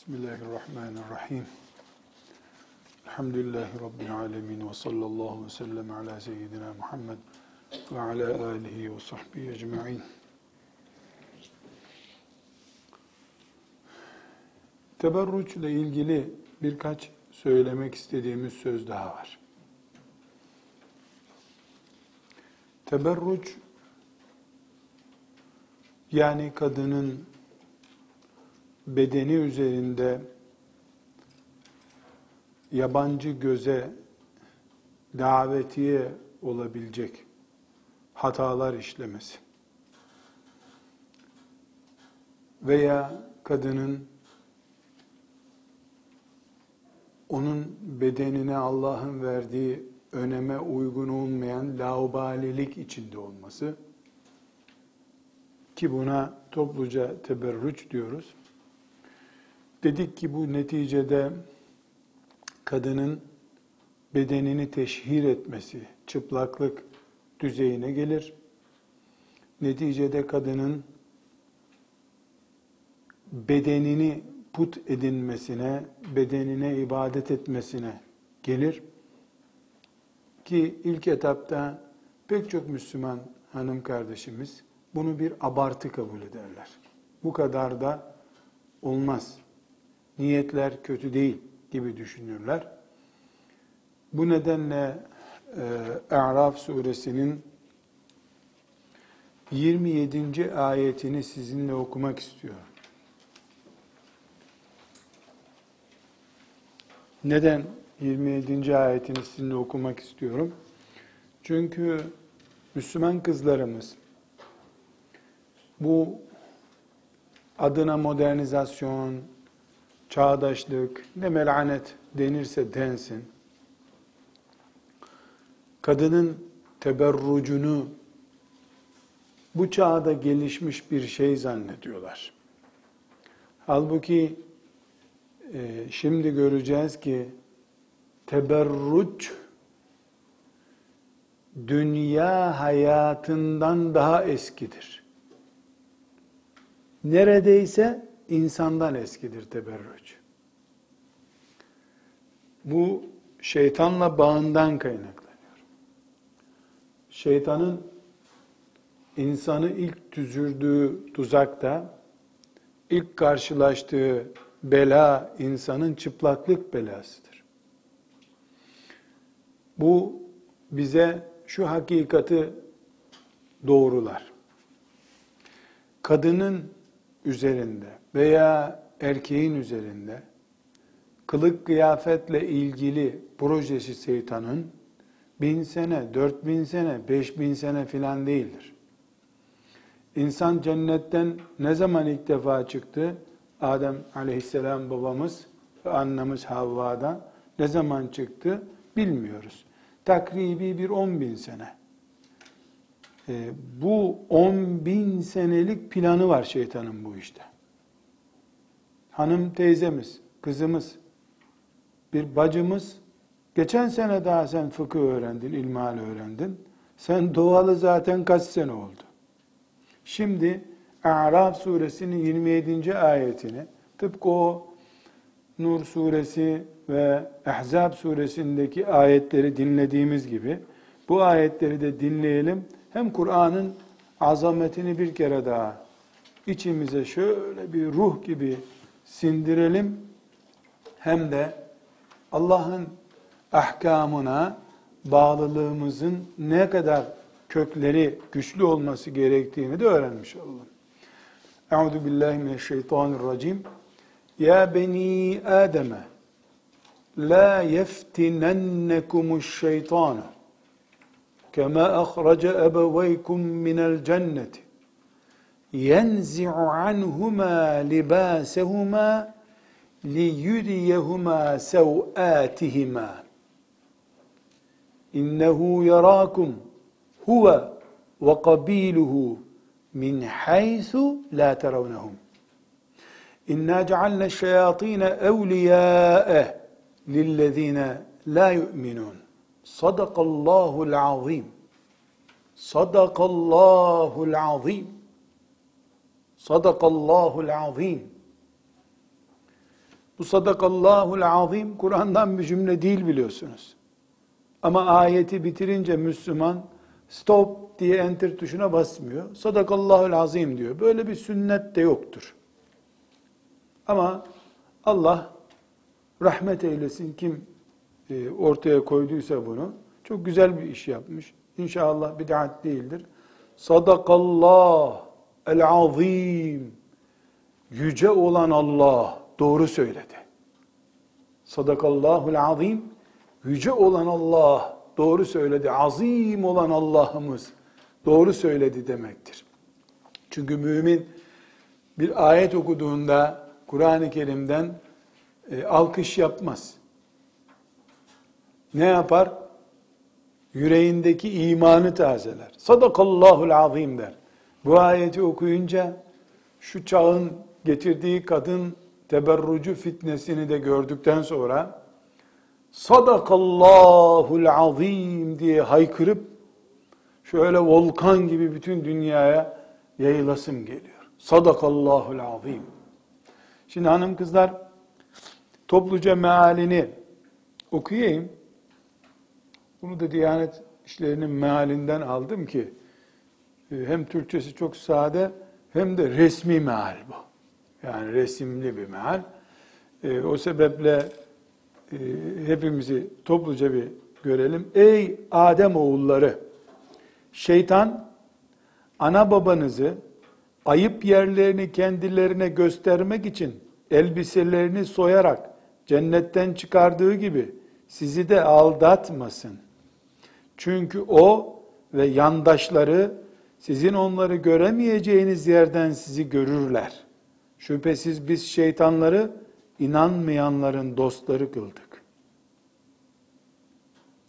Bismillahirrahmanirrahim. Elhamdülillahi Rabbil alemin ve sallallahu ve sellem ala seyyidina Muhammed ve ala alihi ve sahbihi ecma'in. Teberruç ile ilgili birkaç söylemek istediğimiz söz daha var. Teberruç yani kadının bedeni üzerinde yabancı göze davetiye olabilecek hatalar işlemesi veya kadının onun bedenine Allah'ın verdiği öneme uygun olmayan laubalilik içinde olması ki buna topluca teberrüç diyoruz. Dedik ki bu neticede kadının bedenini teşhir etmesi, çıplaklık düzeyine gelir. Neticede kadının bedenini put edinmesine, bedenine ibadet etmesine gelir. Ki ilk etapta pek çok Müslüman hanım kardeşimiz bunu bir abartı kabul ederler. Bu kadar da olmaz. Niyetler kötü değil gibi düşünürler. Bu nedenle e, A'raf suresinin 27. ayetini sizinle okumak istiyorum. Neden 27. ayetini sizinle okumak istiyorum? Çünkü Müslüman kızlarımız bu adına modernizasyon, çağdaşlık, ne melanet denirse densin, kadının teberrucunu bu çağda gelişmiş bir şey zannediyorlar. Halbuki e, şimdi göreceğiz ki teberruç dünya hayatından daha eskidir. Neredeyse insandan eskidir teberrüç. Bu şeytanla bağından kaynaklanıyor. Şeytanın insanı ilk tüzürdüğü tuzakta, ilk karşılaştığı bela insanın çıplaklık belasıdır. Bu bize şu hakikati doğrular. Kadının üzerinde veya erkeğin üzerinde kılık kıyafetle ilgili projesi şeytanın bin sene, dört bin sene, beş bin sene filan değildir. İnsan cennetten ne zaman ilk defa çıktı? Adem aleyhisselam babamız ve annemiz Havva'dan ne zaman çıktı bilmiyoruz. Takribi bir on bin sene. Ee, bu on bin senelik planı var şeytanın bu işte. Hanım teyzemiz, kızımız, bir bacımız, geçen sene daha sen fıkıh öğrendin, ilmal öğrendin. Sen doğalı zaten kaç sene oldu? Şimdi A'raf suresinin 27. ayetini tıpkı o Nur suresi ve Ahzab suresindeki ayetleri dinlediğimiz gibi bu ayetleri de dinleyelim. Hem Kur'an'ın azametini bir kere daha içimize şöyle bir ruh gibi sindirelim. Hem de Allah'ın ahkamına bağlılığımızın ne kadar kökleri güçlü olması gerektiğini de öğrenmiş olalım. Euzu billahi mineşşeytanirracim. Ya beni Adem la yeftinennekumuş şeytanu kema ahraca ebeveykum minel cenneti yenzi'u anhuma libasehuma liyuriyehuma sev'atihima innehu yarakum huve ve kabiluhu min haythu la terawnahum. İnna cealna şeyatine evliyâe lillezine la yu'minun. Sadakallahul azim. Sadakallahul azim. Sadakallahul azim. Bu sadakallahul azim Kur'an'dan bir cümle değil biliyorsunuz. Ama ayeti bitirince Müslüman stop diye enter tuşuna basmıyor. Sadakallahul azim diyor. Böyle bir sünnet de yoktur. Ama Allah rahmet eylesin kim ortaya koyduysa bunu. Çok güzel bir iş yapmış. İnşallah bid'at değildir. Sadakallah el azim. Yüce olan Allah doğru söyledi. Sadakallahul azim. Yüce olan Allah doğru söyledi. Azim olan Allah'ımız doğru söyledi demektir. Çünkü mümin bir ayet okuduğunda Kur'an-ı Kerim'den e, alkış yapmaz. Ne yapar? Yüreğindeki imanı tazeler. Sadakallahul azim der. Bu ayeti okuyunca şu çağın getirdiği kadın teberrucu fitnesini de gördükten sonra sadakallahul azim diye haykırıp şöyle volkan gibi bütün dünyaya yayılasım geliyor. Sadakallahul azim. Şimdi hanım kızlar topluca mealini okuyayım. Bunu da Diyanet işlerinin mealinden aldım ki e, hem Türkçesi çok sade hem de resmi meal bu. Yani resimli bir meal. E, o sebeple e, hepimizi topluca bir görelim. Ey Adem oğulları! Şeytan ana babanızı ayıp yerlerini kendilerine göstermek için elbiselerini soyarak cennetten çıkardığı gibi sizi de aldatmasın. Çünkü o ve yandaşları sizin onları göremeyeceğiniz yerden sizi görürler. Şüphesiz biz şeytanları inanmayanların dostları kıldık.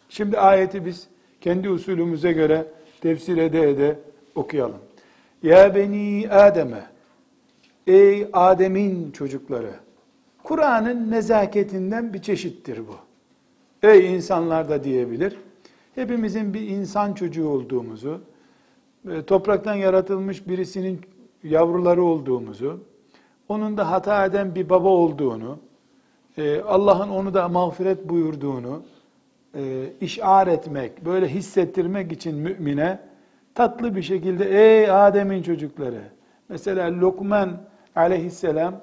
Şimdi ayeti biz kendi usulümüze göre tefsir ede ede okuyalım. Ya beni Adem'e Ey Adem'in çocukları Kur'an'ın nezaketinden bir çeşittir bu. Ey insanlar da diyebilir. Hepimizin bir insan çocuğu olduğumuzu, e, topraktan yaratılmış birisinin yavruları olduğumuzu, onun da hata eden bir baba olduğunu, e, Allah'ın onu da mağfiret buyurduğunu e, işar etmek, böyle hissettirmek için mümine tatlı bir şekilde ey Adem'in çocukları. Mesela Lokman aleyhisselam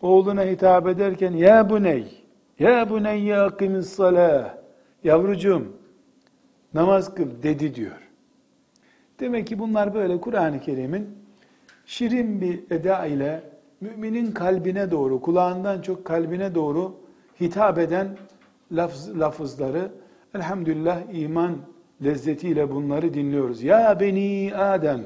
oğluna hitap ederken ya buney, ya buney ya akimis salah, yavrucuğum namaz kıl dedi diyor. Demek ki bunlar böyle Kur'an-ı Kerim'in şirin bir eda ile müminin kalbine doğru, kulağından çok kalbine doğru hitap eden lafz, lafızları elhamdülillah iman lezzetiyle bunları dinliyoruz. Ya beni Adem,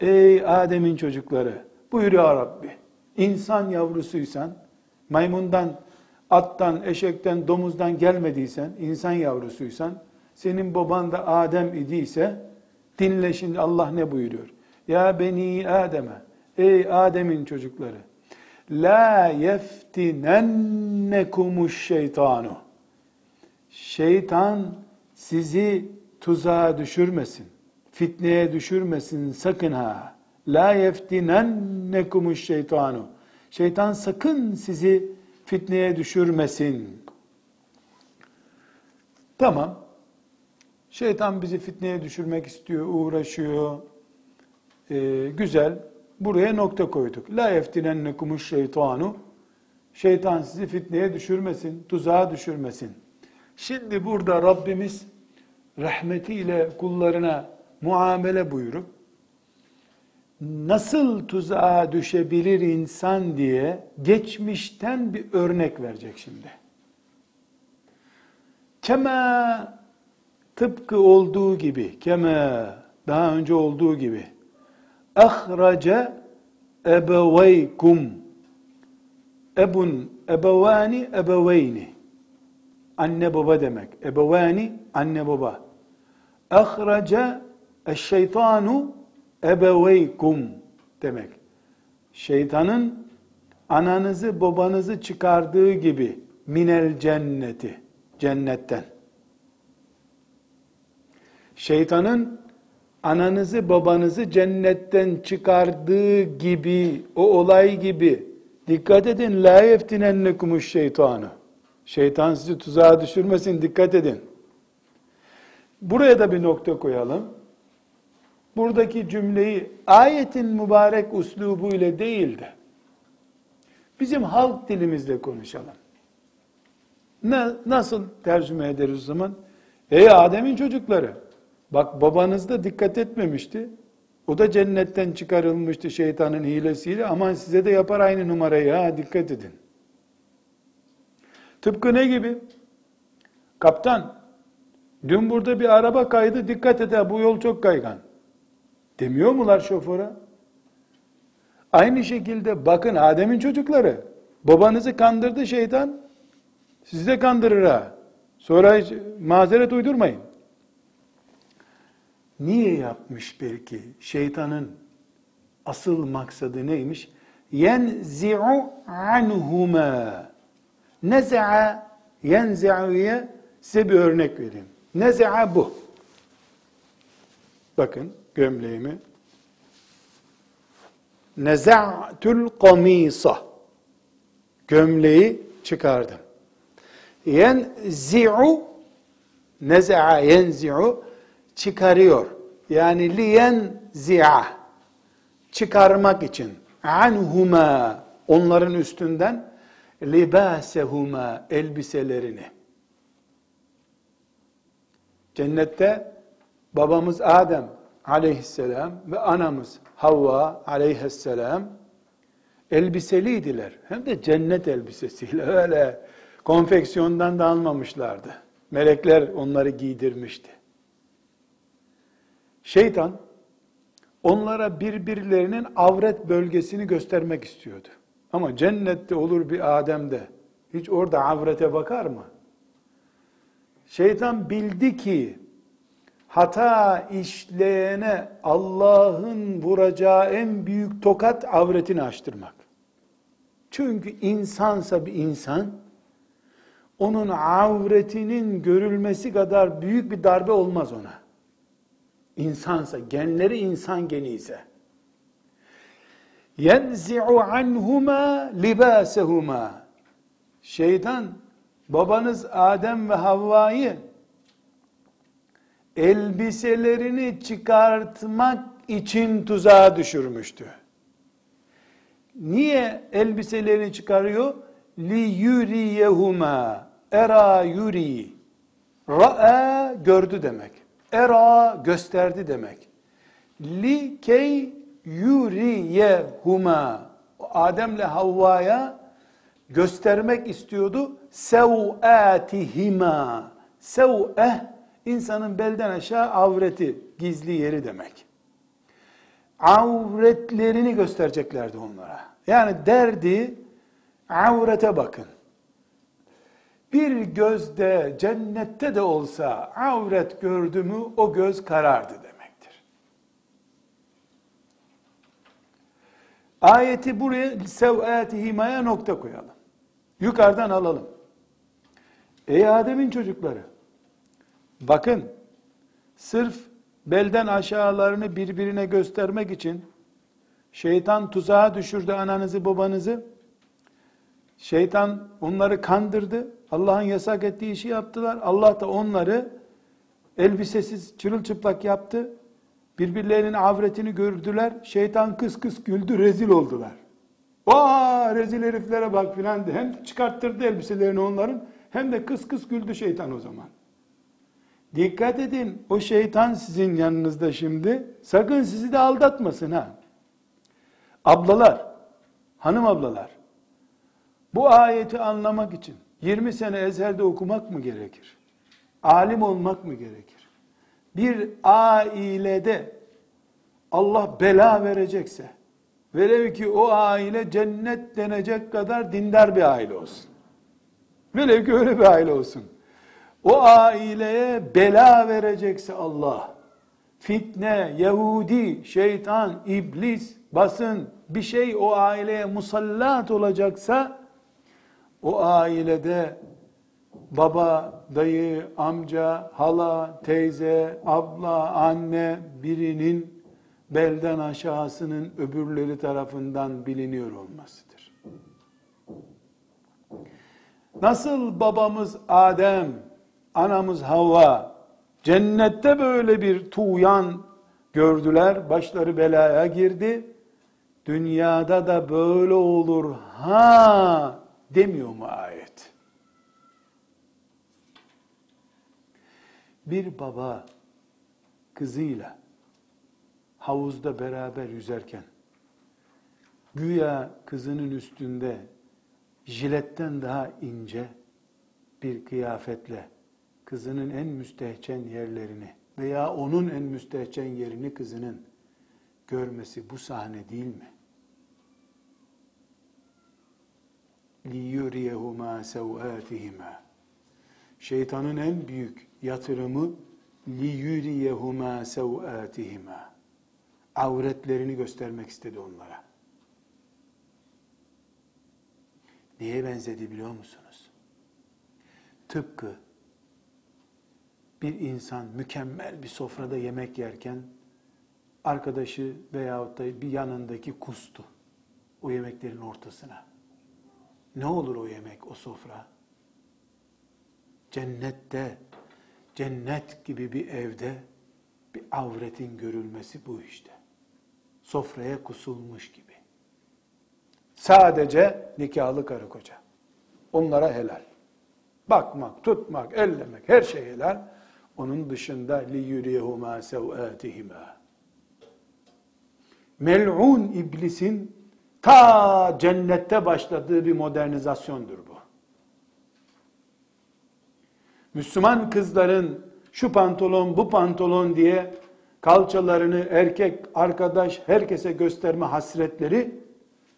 ey Adem'in çocukları, buyur ya Rabbi. İnsan yavrusuysan, maymundan, attan, eşekten, domuzdan gelmediysen, insan yavrusuysan, senin baban da Adem idiyse, dinle şimdi Allah ne buyuruyor? Ya beni Adem'e, ey Adem'in çocukları, la yeftinennekumuş şeytanu. Şeytan sizi tuzağa düşürmesin, fitneye düşürmesin sakın ha. La yeftinennekumuş şeytanu. Şeytan sakın sizi fitneye düşürmesin. Tamam. Şeytan bizi fitneye düşürmek istiyor, uğraşıyor. Ee, güzel. Buraya nokta koyduk. La yeftinennekumuş şeytanu. Şeytan sizi fitneye düşürmesin, tuzağa düşürmesin. Şimdi burada Rabbimiz rahmetiyle kullarına muamele buyurup nasıl tuzağa düşebilir insan diye geçmişten bir örnek verecek şimdi. Kema tıpkı olduğu gibi, kema daha önce olduğu gibi ahrace ebeveykum ebun ebevani ebeveyni anne baba demek. Ebevani anne baba. Ahrace eşşeytanu ebeveykum demek. Şeytanın ananızı babanızı çıkardığı gibi minel cenneti cennetten. Şeytanın ananızı babanızı cennetten çıkardığı gibi o olay gibi Dikkat edin la yeftinennekumuş şeytanı. Şeytan sizi tuzağa düşürmesin dikkat edin. Buraya da bir nokta koyalım. Buradaki cümleyi ayetin mübarek uslubu ile değil de bizim halk dilimizle konuşalım. Ne, nasıl tercüme ederiz zaman? Ey Adem'in çocukları! Bak babanız da dikkat etmemişti. O da cennetten çıkarılmıştı şeytanın hilesiyle. Aman size de yapar aynı numarayı ha dikkat edin. Tıpkı ne gibi? Kaptan, dün burada bir araba kaydı dikkat et ha bu yol çok kaygan. Demiyor mular şoföre? Aynı şekilde bakın Adem'in çocukları. Babanızı kandırdı şeytan. Sizi de kandırır ha. Sonra hiç mazeret uydurmayın. Niye yapmış belki? Şeytanın asıl maksadı neymiş? Yenzi'u anhuma. Neza'a yenzi'u'ya size bir örnek vereyim. Neza'a bu. Bakın gömleğimi. Neza'tul kamisa. Gömleği çıkardım. Yenzi'u neza'a yenzi'u çıkarıyor. Yani liyen zi'a çıkarmak için anhuma onların üstünden libasehuma elbiselerini. Cennette babamız Adem aleyhisselam ve anamız Havva aleyhisselam elbiseliydiler. Hem de cennet elbisesiyle öyle konfeksiyondan da almamışlardı. Melekler onları giydirmişti. Şeytan onlara birbirlerinin avret bölgesini göstermek istiyordu. Ama cennette olur bir Adem'de hiç orada avrete bakar mı? Şeytan bildi ki hata işleyene Allah'ın vuracağı en büyük tokat avretini açtırmak. Çünkü insansa bir insan, onun avretinin görülmesi kadar büyük bir darbe olmaz ona insansa, genleri insan geni ise yenzi'u anhuma libasehuma şeytan babanız Adem ve Havva'yı elbiselerini çıkartmak için tuzağa düşürmüştü. Niye elbiselerini çıkarıyor? Li yuriyehuma era yuri ra'a gördü demek. Era gösterdi demek. Li key yuriyehuma Adem'le Havva'ya göstermek istiyordu. Sev'atihima. Sev'eh insanın belden aşağı avreti, gizli yeri demek. Avretlerini göstereceklerdi onlara. Yani derdi avrete bakın bir gözde cennette de olsa avret gördü mü o göz karardı demektir. Ayeti buraya sev'ati himaya nokta koyalım. Yukarıdan alalım. Ey Adem'in çocukları bakın sırf belden aşağılarını birbirine göstermek için şeytan tuzağa düşürdü ananızı babanızı. Şeytan onları kandırdı. Allah'ın yasak ettiği işi yaptılar. Allah da onları elbisesiz, çırılçıplak yaptı. Birbirlerinin avretini gördüler. Şeytan kıs kıs güldü, rezil oldular. Vaa rezil heriflere bak filan de. Hem çıkarttırdı elbiselerini onların hem de kıs kıs güldü şeytan o zaman. Dikkat edin o şeytan sizin yanınızda şimdi. Sakın sizi de aldatmasın ha. Ablalar, hanım ablalar. Bu ayeti anlamak için 20 sene ezherde okumak mı gerekir? Alim olmak mı gerekir? Bir ailede Allah bela verecekse, velev ki o aile cennet denecek kadar dindar bir aile olsun. Velev ki öyle bir aile olsun. O aileye bela verecekse Allah, fitne, Yahudi, şeytan, iblis, basın, bir şey o aileye musallat olacaksa, o ailede baba, dayı, amca, hala, teyze, abla, anne birinin belden aşağısının öbürleri tarafından biliniyor olmasıdır. Nasıl babamız Adem, anamız Havva cennette böyle bir tuğyan gördüler, başları belaya girdi. Dünyada da böyle olur ha demiyor mu ayet? Bir baba kızıyla havuzda beraber yüzerken güya kızının üstünde jiletten daha ince bir kıyafetle kızının en müstehcen yerlerini veya onun en müstehcen yerini kızının görmesi bu sahne değil mi? liyuriyehuma sevâtihima. Şeytanın en büyük yatırımı liyuriyehuma sevâtihima. Avretlerini göstermek istedi onlara. Neye benzedi biliyor musunuz? Tıpkı bir insan mükemmel bir sofrada yemek yerken arkadaşı veyahut da bir yanındaki kustu o yemeklerin ortasına. Ne olur o yemek, o sofra? Cennette, cennet gibi bir evde bir avretin görülmesi bu işte. Sofraya kusulmuş gibi. Sadece nikahlı karı koca. Onlara helal. Bakmak, tutmak, ellemek her şey helal. Onun dışında li yurihuma sev'atihima. Mel'un iblisin ta cennette başladığı bir modernizasyondur bu. Müslüman kızların şu pantolon bu pantolon diye kalçalarını erkek arkadaş herkese gösterme hasretleri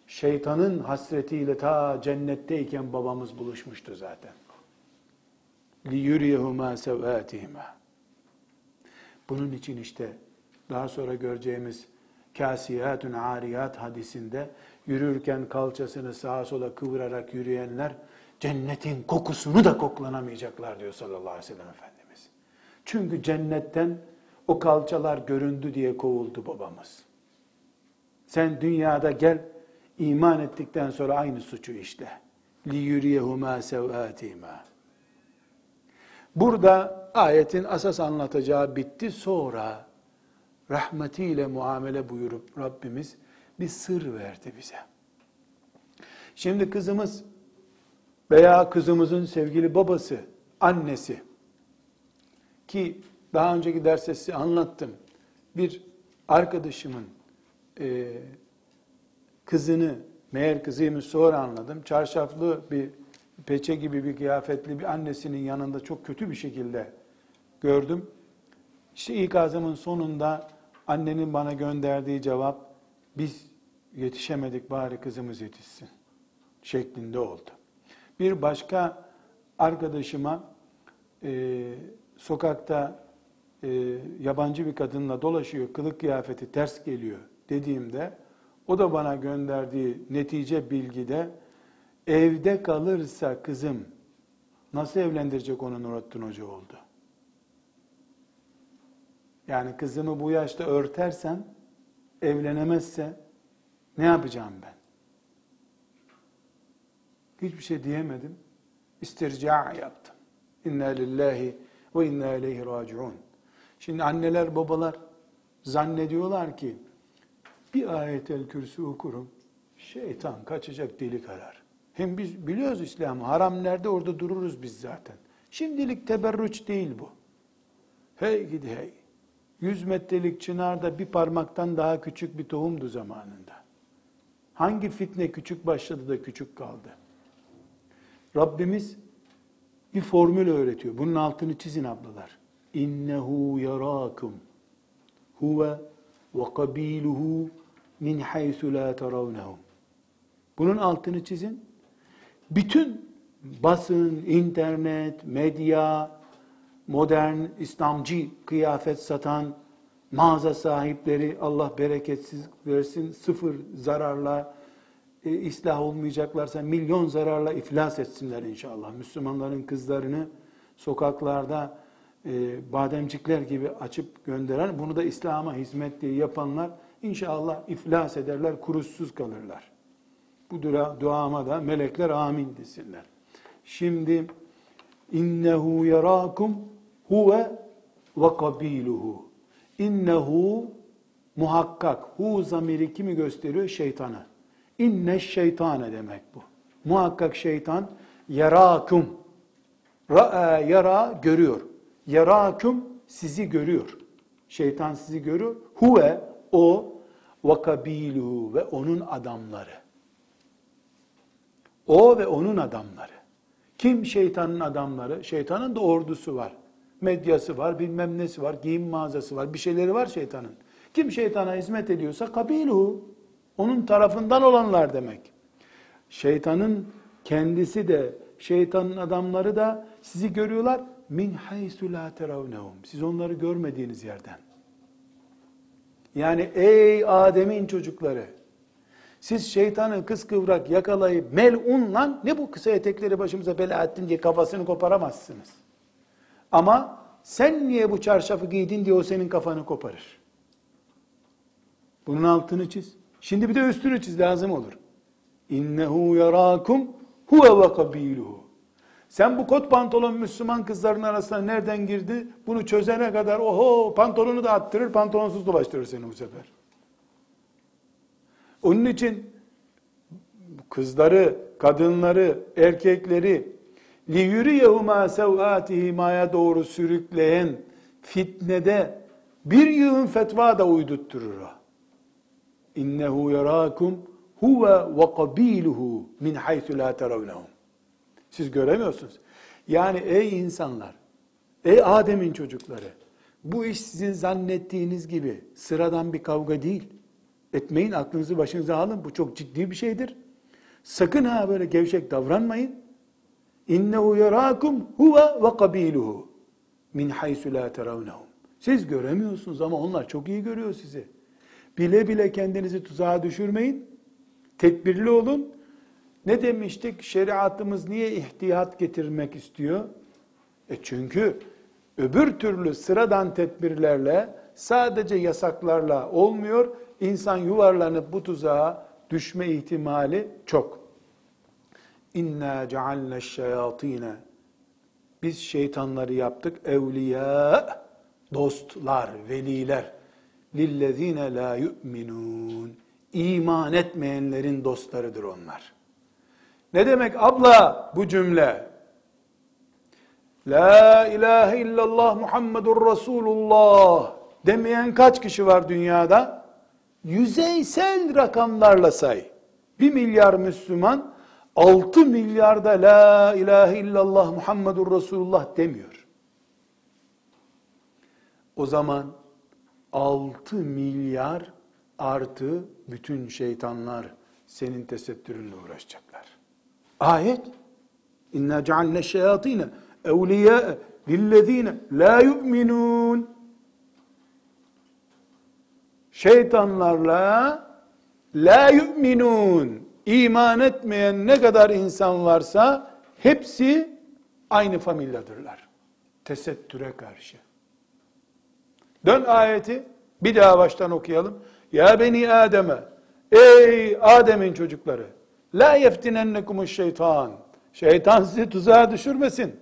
şeytanın hasretiyle ta cennetteyken babamız buluşmuştu zaten. لِيُرِيهُمَا سَوْآتِهِمَا Bunun için işte daha sonra göreceğimiz kâsiyâtun âriyat hadisinde yürürken kalçasını sağa sola kıvırarak yürüyenler cennetin kokusunu da koklanamayacaklar diyor sallallahu aleyhi ve sellem Efendimiz. Çünkü cennetten o kalçalar göründü diye kovuldu babamız. Sen dünyada gel iman ettikten sonra aynı suçu işle. Li yuriyehuma sevâtîmâ. Burada ayetin asas anlatacağı bitti. Sonra rahmetiyle muamele buyurup Rabbimiz bir sır verdi bize. Şimdi kızımız veya kızımızın sevgili babası, annesi ki daha önceki derste size anlattım. Bir arkadaşımın e, kızını, meğer kızıymış sonra anladım. Çarşaflı bir peçe gibi bir kıyafetli bir annesinin yanında çok kötü bir şekilde gördüm. İşte ilk azamın sonunda annenin bana gönderdiği cevap biz yetişemedik bari kızımız yetişsin şeklinde oldu. Bir başka arkadaşıma e, sokakta e, yabancı bir kadınla dolaşıyor, kılık kıyafeti ters geliyor dediğimde o da bana gönderdiği netice bilgide evde kalırsa kızım nasıl evlendirecek onu Nurattin Hoca oldu. Yani kızımı bu yaşta örtersem evlenemezse ne yapacağım ben? Hiçbir şey diyemedim. İstirca yaptım. İnna lillahi ve inna ileyhi raciun. Şimdi anneler babalar zannediyorlar ki bir ayetel kürsü okurum. Şeytan kaçacak delik arar. Hem biz biliyoruz İslam'ı. Haram nerede orada dururuz biz zaten. Şimdilik teberrüç değil bu. Hey gidi hey. Yüz metrelik çınarda bir parmaktan daha küçük bir tohumdu zamanında. Hangi fitne küçük başladı da küçük kaldı? Rabbimiz bir formül öğretiyor. Bunun altını çizin ablalar. İnnehu yarakum huve ve kabiluhu min haythu la terawnahum. Bunun altını çizin. Bütün basın, internet, medya, modern İslamcı kıyafet satan mağaza sahipleri Allah bereketsiz versin sıfır zararla e, ıslah olmayacaklarsa milyon zararla iflas etsinler inşallah. Müslümanların kızlarını sokaklarda e, bademcikler gibi açıp gönderen, bunu da İslam'a hizmet diye yapanlar inşallah iflas ederler, kuruşsuz kalırlar. Bu dua, duama da melekler amin desinler. Şimdi innehu yarakum huve ve kabiluhu. İnnehu muhakkak hu zamiri kimi gösteriyor? Şeytanı. İnne şeytane demek bu. Muhakkak şeytan yarakum. Ra'a yara görüyor. Yarakum sizi görüyor. Şeytan sizi görüyor. Huve o ve kabiluhu ve onun adamları. O ve onun adamları. Kim şeytanın adamları? Şeytanın da ordusu var. Medyası var, bilmem nesi var, giyim mağazası var, bir şeyleri var şeytanın. Kim şeytana hizmet ediyorsa kabiluhu. Onun tarafından olanlar demek. Şeytanın kendisi de, şeytanın adamları da sizi görüyorlar. Min haysu la teravnehum. Siz onları görmediğiniz yerden. Yani ey Adem'in çocukları, siz şeytanı kıskıvrak yakalayıp melunla ne bu kısa etekleri başımıza bela ettin diye kafasını koparamazsınız. Ama sen niye bu çarşafı giydin diye o senin kafanı koparır. Bunun altını çiz. Şimdi bir de üstünü çiz lazım olur. İnnehu yarakum huve ve kabiluhu. Sen bu kot pantolon Müslüman kızların arasına nereden girdi? Bunu çözene kadar oho pantolonu da attırır, pantolonsuz dolaştırır seni bu sefer. Onun için kızları, kadınları, erkekleri li yuriyehuma sevatihimaya doğru sürükleyen fitnede bir yığın fetva da uydutturur o. İnnehu yarakum huve ve kabiluhu min haythu la teravnehum. Siz göremiyorsunuz. Yani ey insanlar, ey Adem'in çocukları, bu iş sizin zannettiğiniz gibi sıradan bir kavga değil. Etmeyin, aklınızı başınıza alın. Bu çok ciddi bir şeydir. Sakın ha böyle gevşek davranmayın. İnnehu yarakum huve ve kabiluhu min haysu la teravnehum. Siz göremiyorsunuz ama onlar çok iyi görüyor sizi. Bile bile kendinizi tuzağa düşürmeyin. Tedbirli olun. Ne demiştik? Şeriatımız niye ihtiyat getirmek istiyor? E çünkü öbür türlü sıradan tedbirlerle sadece yasaklarla olmuyor. İnsan yuvarlanıp bu tuzağa düşme ihtimali çok. İnna cealne şeyatine biz şeytanları yaptık evliya dostlar, veliler lillezine la yu'minun iman etmeyenlerin dostlarıdır onlar. Ne demek abla bu cümle? La ilahe illallah Muhammedur Resulullah demeyen kaç kişi var dünyada? Yüzeysel rakamlarla say. Bir milyar Müslüman 6 milyarda la ilahe illallah Muhammedur Resulullah demiyor. O zaman 6 milyar artı bütün şeytanlar senin tesettürünle uğraşacaklar. Ayet. İnna cealne şeyatine evliya lillezine la yu'minun. Şeytanlarla la yu'minun iman etmeyen ne kadar insan varsa hepsi aynı familyadırlar. Tesettüre karşı. Dön ayeti bir daha baştan okuyalım. Ya beni Adem'e ey Adem'in çocukları la yeftinennekumuş şeytan şeytan sizi tuzağa düşürmesin.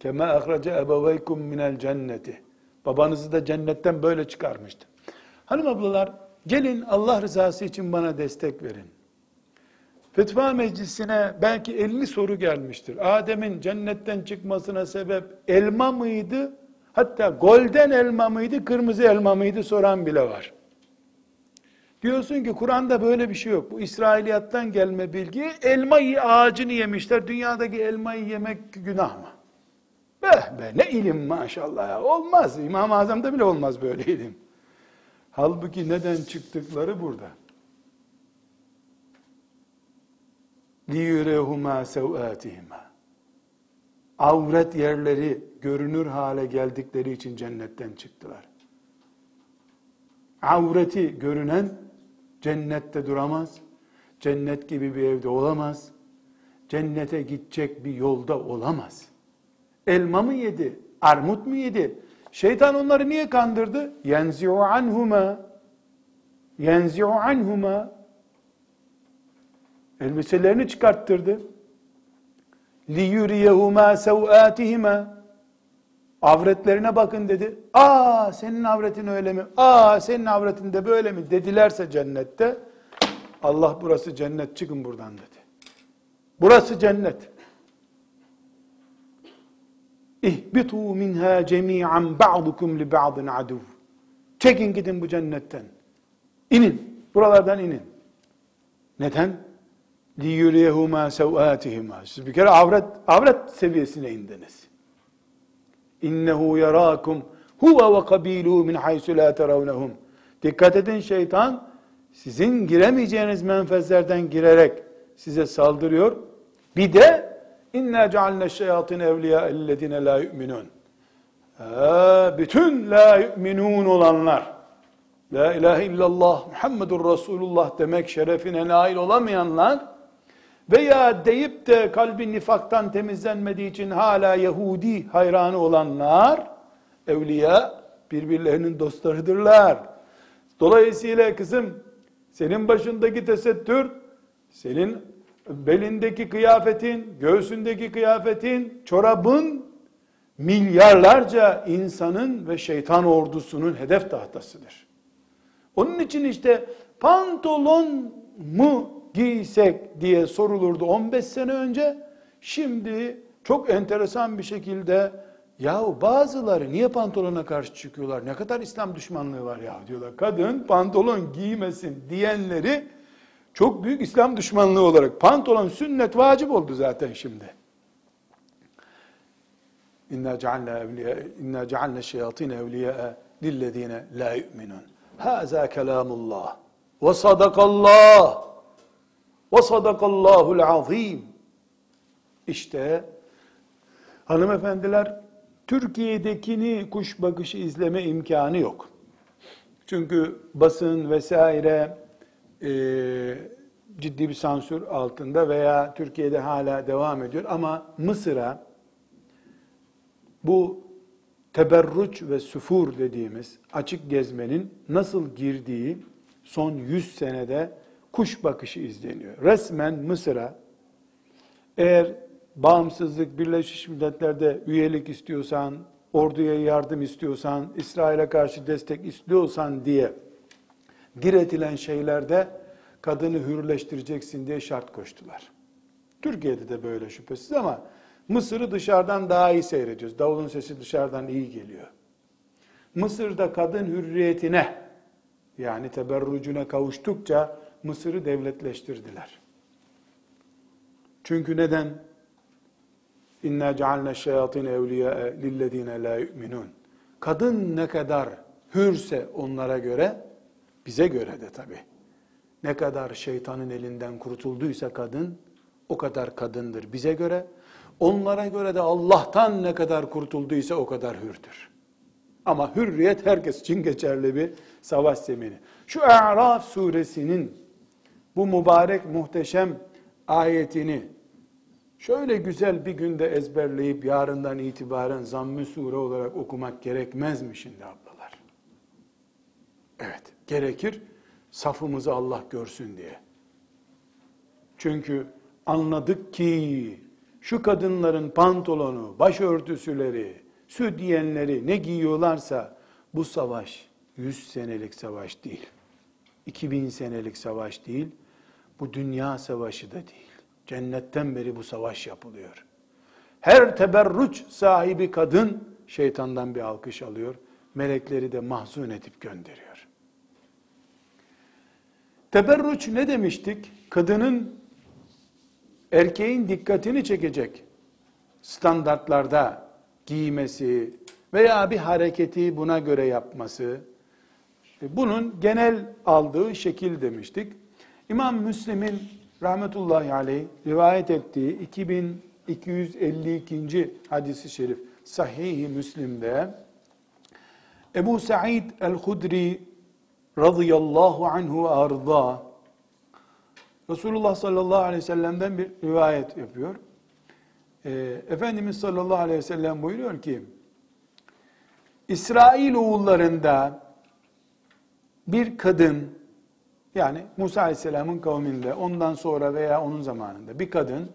Kema ahraca ebeveykum minel cenneti. Babanızı da cennetten böyle çıkarmıştı. Hanım ablalar gelin Allah rızası için bana destek verin. Fetva meclisine belki 50 soru gelmiştir. Adem'in cennetten çıkmasına sebep elma mıydı? Hatta golden elma mıydı, kırmızı elma mıydı soran bile var. Diyorsun ki Kur'an'da böyle bir şey yok. Bu İsrailiyattan gelme bilgi. Elmayı ağacını yemişler. Dünyadaki elmayı yemek günah mı? Be, be ne ilim maşallah ya. Olmaz. İmam-ı Azam'da bile olmaz böyle ilim. Halbuki neden çıktıkları burada. liyurehuma sevâtihima. Avret yerleri görünür hale geldikleri için cennetten çıktılar. Avreti görünen cennette duramaz. Cennet gibi bir evde olamaz. Cennete gidecek bir yolda olamaz. Elma mı yedi? Armut mu yedi? Şeytan onları niye kandırdı? Yenzi'u anhuma. Yenzi'u anhuma Elbiselerini çıkarttırdı. لِيُرِيَهُمَا سَوْآتِهِمَا Avretlerine bakın dedi. Aa senin avretin öyle mi? Aa senin avretin de böyle mi? Dedilerse cennette Allah burası cennet çıkın buradan dedi. Burası cennet. İhbitu minha cemi'an ba'dukum li ba'din aduv. Çekin gidin bu cennetten. İnin. Buralardan inin. Neden? لِيُرِيهُمَا سَوْآتِهِمَا Siz bir kere avret, avret seviyesine indiniz. İnnehu yarakum huve ve kabiluhu min haysu la teravnehum. Dikkat edin şeytan sizin giremeyeceğiniz menfezlerden girerek size saldırıyor. Bir de inna cealne şeyatin evliya ellezine la yu'minun. Bütün la yu'minun olanlar, la ilahe illallah Muhammedur Resulullah demek şerefine nail olamayanlar veya deyip de kalbi nifaktan temizlenmediği için hala Yahudi hayranı olanlar, evliya birbirlerinin dostlarıdırlar. Dolayısıyla kızım senin başındaki tesettür, senin belindeki kıyafetin, göğsündeki kıyafetin, çorabın milyarlarca insanın ve şeytan ordusunun hedef tahtasıdır. Onun için işte pantolon mu giysek diye sorulurdu 15 sene önce. Şimdi çok enteresan bir şekilde yahu bazıları niye pantolona karşı çıkıyorlar? Ne kadar İslam düşmanlığı var ya diyorlar. Kadın pantolon giymesin diyenleri çok büyük İslam düşmanlığı olarak pantolon sünnet vacip oldu zaten şimdi. İnna cealna evliya inna cealna şeyatin evliya lillezine la yu'minun. Haza kelamullah ve sadakallah ve sadakallahul azim. İşte hanımefendiler Türkiye'dekini kuş bakışı izleme imkanı yok. Çünkü basın vesaire e, ciddi bir sansür altında veya Türkiye'de hala devam ediyor. Ama Mısır'a bu teberruç ve süfur dediğimiz açık gezmenin nasıl girdiği son 100 senede kuş bakışı izleniyor. Resmen Mısır'a eğer bağımsızlık Birleşmiş Milletler'de üyelik istiyorsan, orduya yardım istiyorsan, İsrail'e karşı destek istiyorsan diye diretilen şeylerde kadını hürleştireceksin diye şart koştular. Türkiye'de de böyle şüphesiz ama Mısır'ı dışarıdan daha iyi seyrediyoruz. Davulun sesi dışarıdan iyi geliyor. Mısır'da kadın hürriyetine yani teberrucuna kavuştukça Mısır'ı devletleştirdiler. Çünkü neden? İnna cealne şeyatin evliya lillezine la yu'minun. Kadın ne kadar hürse onlara göre, bize göre de tabi. Ne kadar şeytanın elinden kurtulduysa kadın, o kadar kadındır bize göre. Onlara göre de Allah'tan ne kadar kurtulduysa o kadar hürdür. Ama hürriyet herkes için geçerli bir savaş zemini. Şu A'raf suresinin bu mübarek muhteşem ayetini şöyle güzel bir günde ezberleyip yarından itibaren zamm-ı sure olarak okumak gerekmez mi şimdi ablalar? Evet, gerekir. Safımızı Allah görsün diye. Çünkü anladık ki şu kadınların pantolonu, başörtüsüleri, südyenleri ne giyiyorlarsa bu savaş 100 senelik savaş değil. 2000 senelik savaş değil. Bu dünya savaşı da değil. Cennetten beri bu savaş yapılıyor. Her teberruç sahibi kadın şeytandan bir alkış alıyor. Melekleri de mahzun edip gönderiyor. Teberruç ne demiştik? Kadının erkeğin dikkatini çekecek standartlarda giymesi veya bir hareketi buna göre yapması. Bunun genel aldığı şekil demiştik. İmam Müslim'in rahmetullahi aleyh rivayet ettiği 2252. hadisi şerif Sahih-i Müslim'de Ebu Sa'id el-Hudri radıyallahu anhu arda Resulullah sallallahu aleyhi ve sellem'den bir rivayet yapıyor. E, Efendimiz sallallahu aleyhi ve sellem buyuruyor ki İsrail oğullarında bir kadın yani Musa Aleyhisselam'ın kavminde ondan sonra veya onun zamanında bir kadın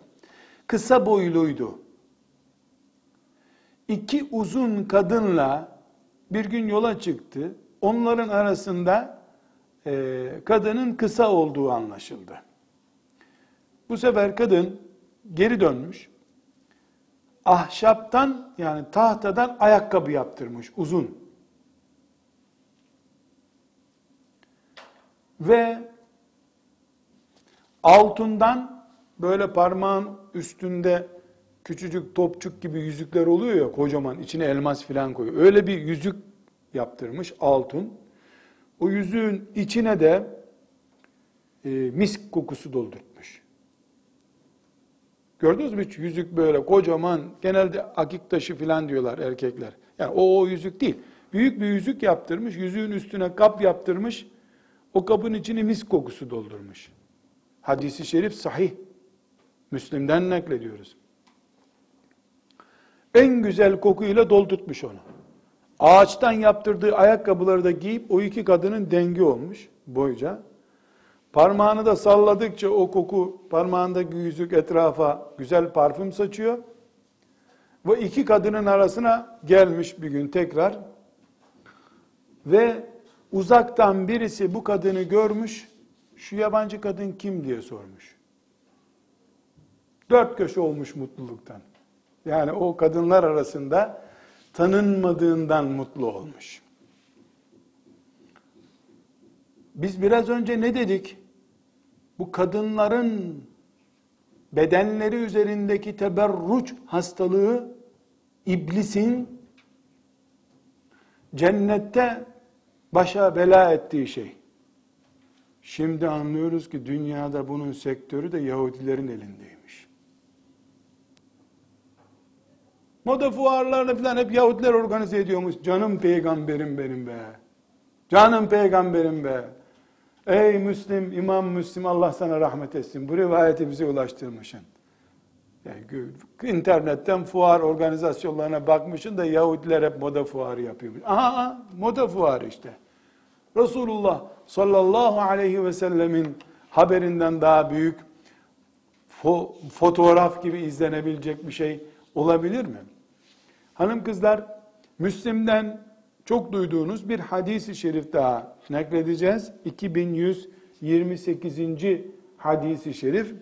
kısa boyluydu. İki uzun kadınla bir gün yola çıktı. Onların arasında e, kadının kısa olduğu anlaşıldı. Bu sefer kadın geri dönmüş. Ahşaptan yani tahtadan ayakkabı yaptırmış uzun. Ve altından böyle parmağın üstünde küçücük topçuk gibi yüzükler oluyor ya kocaman içine elmas filan koyuyor. Öyle bir yüzük yaptırmış altın. O yüzüğün içine de e, misk kokusu doldurtmuş. Gördünüz mü hiç yüzük böyle kocaman genelde akik taşı filan diyorlar erkekler. Yani o, o yüzük değil. Büyük bir yüzük yaptırmış. Yüzüğün üstüne kap yaptırmış. O kabın içini misk kokusu doldurmuş. Hadisi şerif sahih. Müslim'den naklediyoruz. En güzel kokuyla doldurtmuş onu. Ağaçtan yaptırdığı ayakkabıları da giyip o iki kadının dengi olmuş boyca. Parmağını da salladıkça o koku parmağındaki yüzük etrafa güzel parfüm saçıyor. Ve iki kadının arasına gelmiş bir gün tekrar. Ve uzaktan birisi bu kadını görmüş. Şu yabancı kadın kim diye sormuş. Dört köşe olmuş mutluluktan. Yani o kadınlar arasında tanınmadığından mutlu olmuş. Biz biraz önce ne dedik? Bu kadınların bedenleri üzerindeki teberruç hastalığı iblisin cennette başa bela ettiği şey. Şimdi anlıyoruz ki dünyada bunun sektörü de Yahudilerin elindeymiş. Moda fuarlarını falan hep Yahudiler organize ediyormuş. Canım peygamberim benim be. Canım peygamberim be. Ey Müslim, İmam Müslim Allah sana rahmet etsin. Bu rivayeti bize ulaştırmışsın. Yani internetten fuar organizasyonlarına bakmışsın da Yahudiler hep moda fuarı yapıyormuş. Aha moda fuarı işte. Resulullah sallallahu aleyhi ve sellemin haberinden daha büyük fo fotoğraf gibi izlenebilecek bir şey olabilir mi? Hanım kızlar, Müslim'den çok duyduğunuz bir hadisi şerif daha nakledeceğiz. 2128. hadisi şerif.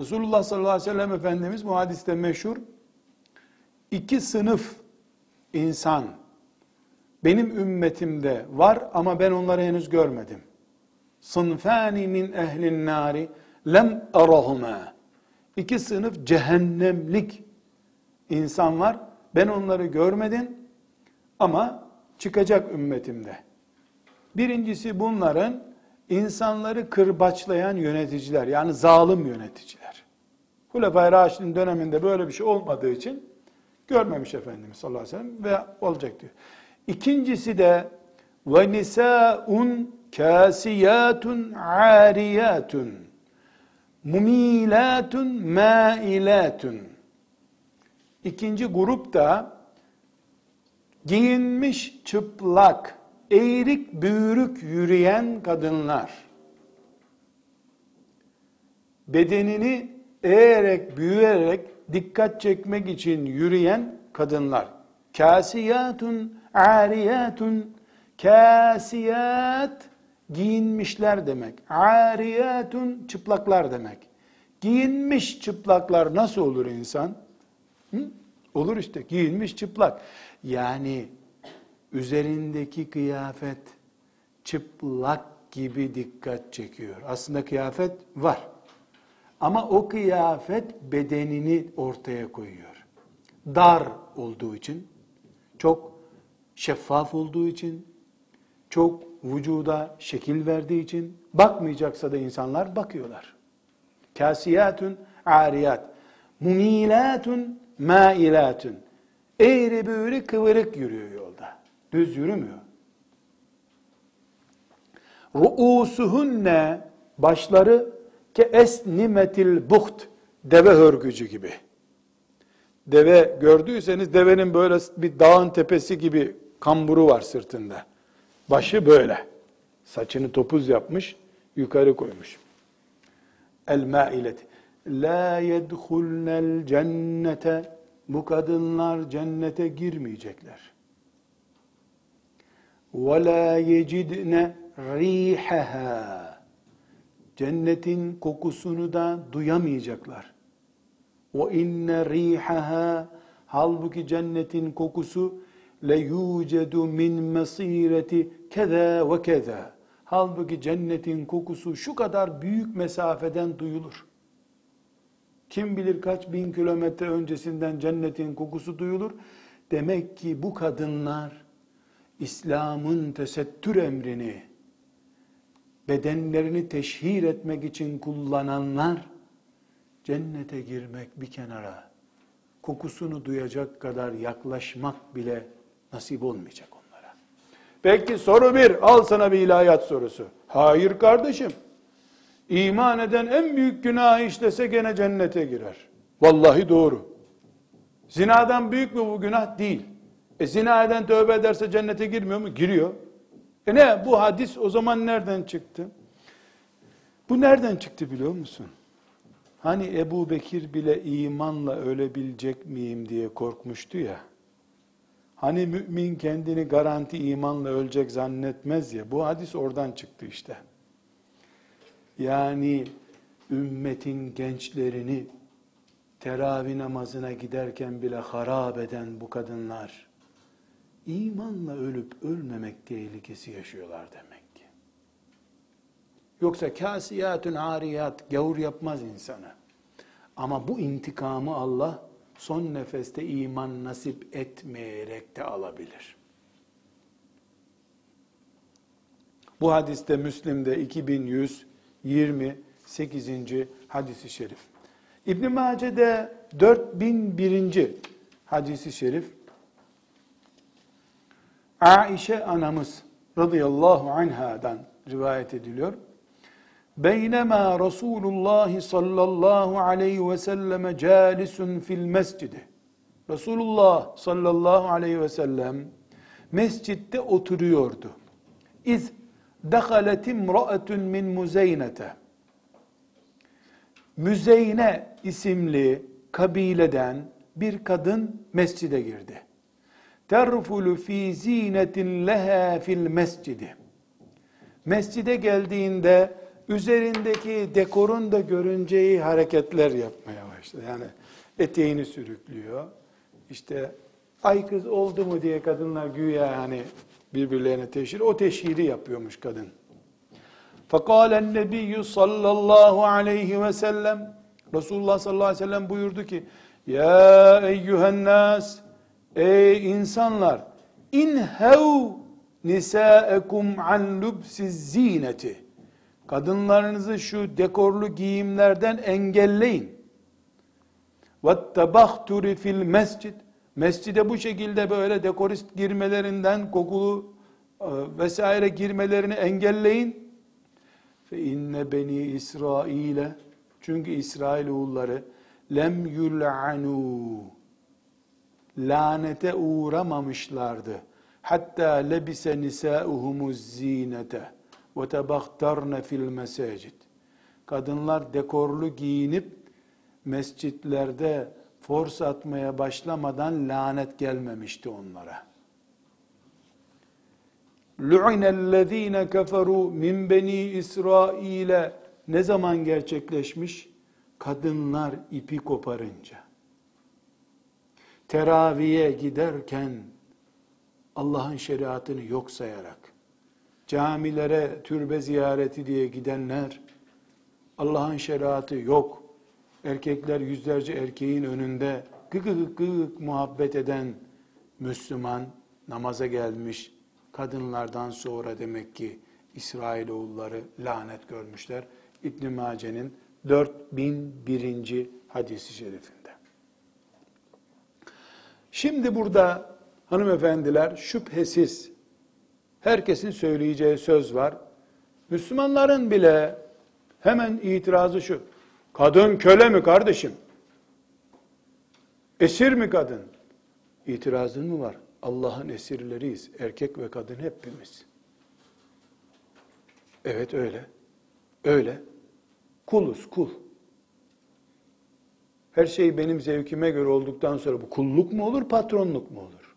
Resulullah sallallahu aleyhi ve sellem Efendimiz bu hadiste meşhur iki sınıf insan benim ümmetimde var ama ben onları henüz görmedim. Sınfani min ehlin nari lem arahuma. İki sınıf cehennemlik insan var. Ben onları görmedim ama çıkacak ümmetimde. Birincisi bunların insanları kırbaçlayan yöneticiler yani zalim yöneticiler. Hulefai Raşid'in döneminde böyle bir şey olmadığı için görmemiş Efendimiz sallallahu aleyhi ve sellem ve olacak diyor. İkincisi de ve nisaun kasiyatun ariyatun mumilatun mailatun İkinci grup da giyinmiş çıplak, eğrik büğrük yürüyen kadınlar. Bedenini eğerek, büyüyerek dikkat çekmek için yürüyen kadınlar. Kasiyatun, ariyatun, kasiyat giyinmişler demek. Ariyatun çıplaklar demek. Giyinmiş çıplaklar nasıl olur insan? Hı? Olur işte giyinmiş çıplak. Yani üzerindeki kıyafet çıplak gibi dikkat çekiyor. Aslında kıyafet var. Ama o kıyafet bedenini ortaya koyuyor. Dar olduğu için, çok şeffaf olduğu için, çok vücuda şekil verdiği için bakmayacaksa da insanlar bakıyorlar. Kasiyatun ariyat, mumilatun mailatun. Eğri büğrü kıvırık yürüyor yolda. Düz yürümüyor. Ruusuhunne başları ke esnimetil buht deve hörgücü gibi. Deve gördüyseniz devenin böyle bir dağın tepesi gibi kamburu var sırtında. Başı böyle. Saçını topuz yapmış, yukarı koymuş. El-Maileti. La yedhulnel cennete. Bu kadınlar cennete girmeyecekler. Ve la yecidne rihaha. Cennetin kokusunu da duyamayacaklar. Ve inne rihaha halbuki cennetin kokusu le yucedu min mesireti keza ve keza. Halbuki cennetin kokusu şu kadar büyük mesafeden duyulur. Kim bilir kaç bin kilometre öncesinden cennetin kokusu duyulur. Demek ki bu kadınlar İslam'ın tesettür emrini bedenlerini teşhir etmek için kullananlar cennete girmek bir kenara kokusunu duyacak kadar yaklaşmak bile nasip olmayacak onlara. Peki soru bir, al sana bir ilahiyat sorusu. Hayır kardeşim. İman eden en büyük günah işlese gene cennete girer. Vallahi doğru. Zinadan büyük mü bu günah? Değil. E zina eden tövbe ederse cennete girmiyor mu? Giriyor. E ne bu hadis o zaman nereden çıktı? Bu nereden çıktı biliyor musun? Hani Ebu Bekir bile imanla ölebilecek miyim diye korkmuştu ya. Hani mümin kendini garanti imanla ölecek zannetmez ya. Bu hadis oradan çıktı işte. Yani ümmetin gençlerini teravih namazına giderken bile harap eden bu kadınlar imanla ölüp ölmemek tehlikesi yaşıyorlar demek ki. Yoksa kasiyatun ariyat gavur yapmaz insana. Ama bu intikamı Allah son nefeste iman nasip etmeyerek de alabilir. Bu hadiste Müslim'de 2128. hadisi şerif. İbn Mace'de 4001. hadisi şerif. Aişe anamız radıyallahu anhadan rivayet ediliyor. Beynema Resulullah sallallahu aleyhi ve selleme calisun fil mescidi. Resulullah sallallahu aleyhi ve sellem mescitte oturuyordu. İz دَخَلَتْ اِمْرَأَةٌ min Muzeynete. Müzeyne isimli kabileden bir kadın mescide girdi. Terfulu fi zinetin leha fil mescidi. Mescide geldiğinde üzerindeki dekorun da görünceği hareketler yapmaya başladı. Yani eteğini sürüklüyor. İşte ay kız oldu mu diye kadınlar güya hani birbirlerine teşhir. O teşhiri yapıyormuş kadın. Fekalen nebiyyü sallallahu aleyhi ve sellem Resulullah sallallahu aleyhi ve sellem buyurdu ki Ya eyyühen nas Ey insanlar inhev nisâekum an lubsiz zineti. Kadınlarınızı şu dekorlu giyimlerden engelleyin. Ve tabahturi fil mescid. Mescide bu şekilde böyle dekorist girmelerinden kokulu e, vesaire girmelerini engelleyin. Fe inne beni İsrail'e çünkü İsrail oğulları lem yul'anu lanete uğramamışlardı. Hatta lebise nisauhumuz zinete ve tebahtarne fil mesacid. Kadınlar dekorlu giyinip mescitlerde fors atmaya başlamadan lanet gelmemişti onlara. Lu'inellezine keferu min beni İsrail'e ne zaman gerçekleşmiş? Kadınlar ipi koparınca. Teraviye giderken Allah'ın şeriatını yok sayarak, camilere türbe ziyareti diye gidenler, Allah'ın şeriatı yok, erkekler yüzlerce erkeğin önünde gık gık gık muhabbet eden Müslüman namaza gelmiş kadınlardan sonra demek ki İsrailoğulları lanet görmüşler. İbn Mace'nin 4001. hadisi şerifinde. Şimdi burada hanımefendiler şüphesiz herkesin söyleyeceği söz var. Müslümanların bile hemen itirazı şu. Kadın köle mi kardeşim? Esir mi kadın? İtirazın mı var? Allah'ın esirleriyiz. Erkek ve kadın hepimiz. Evet öyle. Öyle. Kuluz, kul. Her şey benim zevkime göre olduktan sonra bu kulluk mu olur, patronluk mu olur?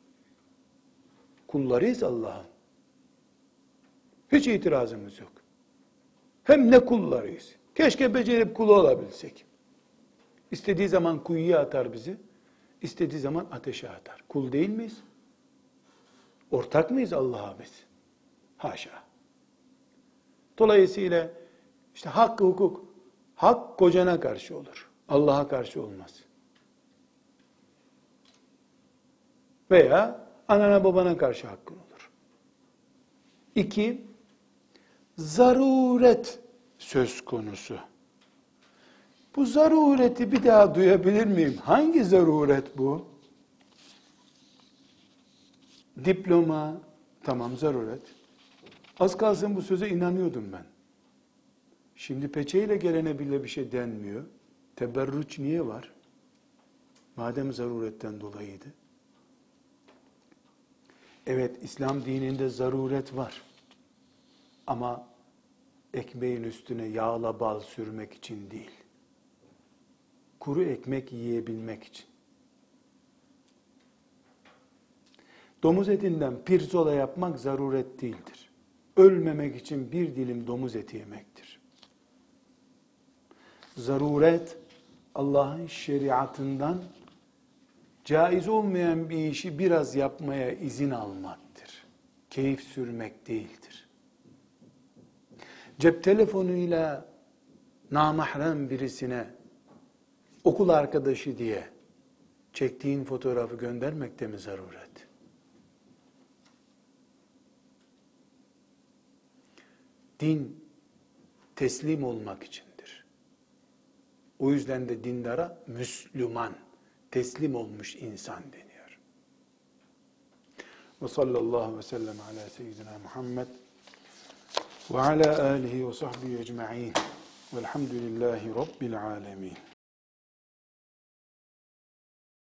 Kullarıyız Allah'ın. Hiç itirazımız yok. Hem ne kullarıyız. Keşke becerip kulu olabilsek. İstediği zaman kuyuya atar bizi, istediği zaman ateşe atar. Kul değil miyiz? Ortak mıyız Allah'a biz? Haşa. Dolayısıyla işte hak, hukuk, hak kocana karşı olur. Allah'a karşı olmaz. Veya anana babana karşı hakkın olur. İki, zaruret söz konusu. Bu zarureti bir daha duyabilir miyim? Hangi zaruret bu? Diploma, tamam zaruret. Az kalsın bu söze inanıyordum ben. Şimdi peçeyle gelene bile bir şey denmiyor. Teberrüç niye var? Madem zaruretten dolayıydı. Evet İslam dininde zaruret var. Ama ekmeğin üstüne yağla bal sürmek için değil. Kuru ekmek yiyebilmek için. Domuz etinden pirzola yapmak zaruret değildir. Ölmemek için bir dilim domuz eti yemektir. Zaruret Allah'ın şeriatından caiz olmayan bir işi biraz yapmaya izin almaktır. Keyif sürmek değildir. Cep telefonuyla namahrem birisine okul arkadaşı diye çektiğin fotoğrafı göndermek de mi zaruret? Din teslim olmak içindir. O yüzden de dindara Müslüman, teslim olmuş insan deniyor. Ve sallallahu ve sellem ala seyyidina Muhammed ve ala alihi ve sahbihi ecma'in velhamdülillahi rabbil alemin.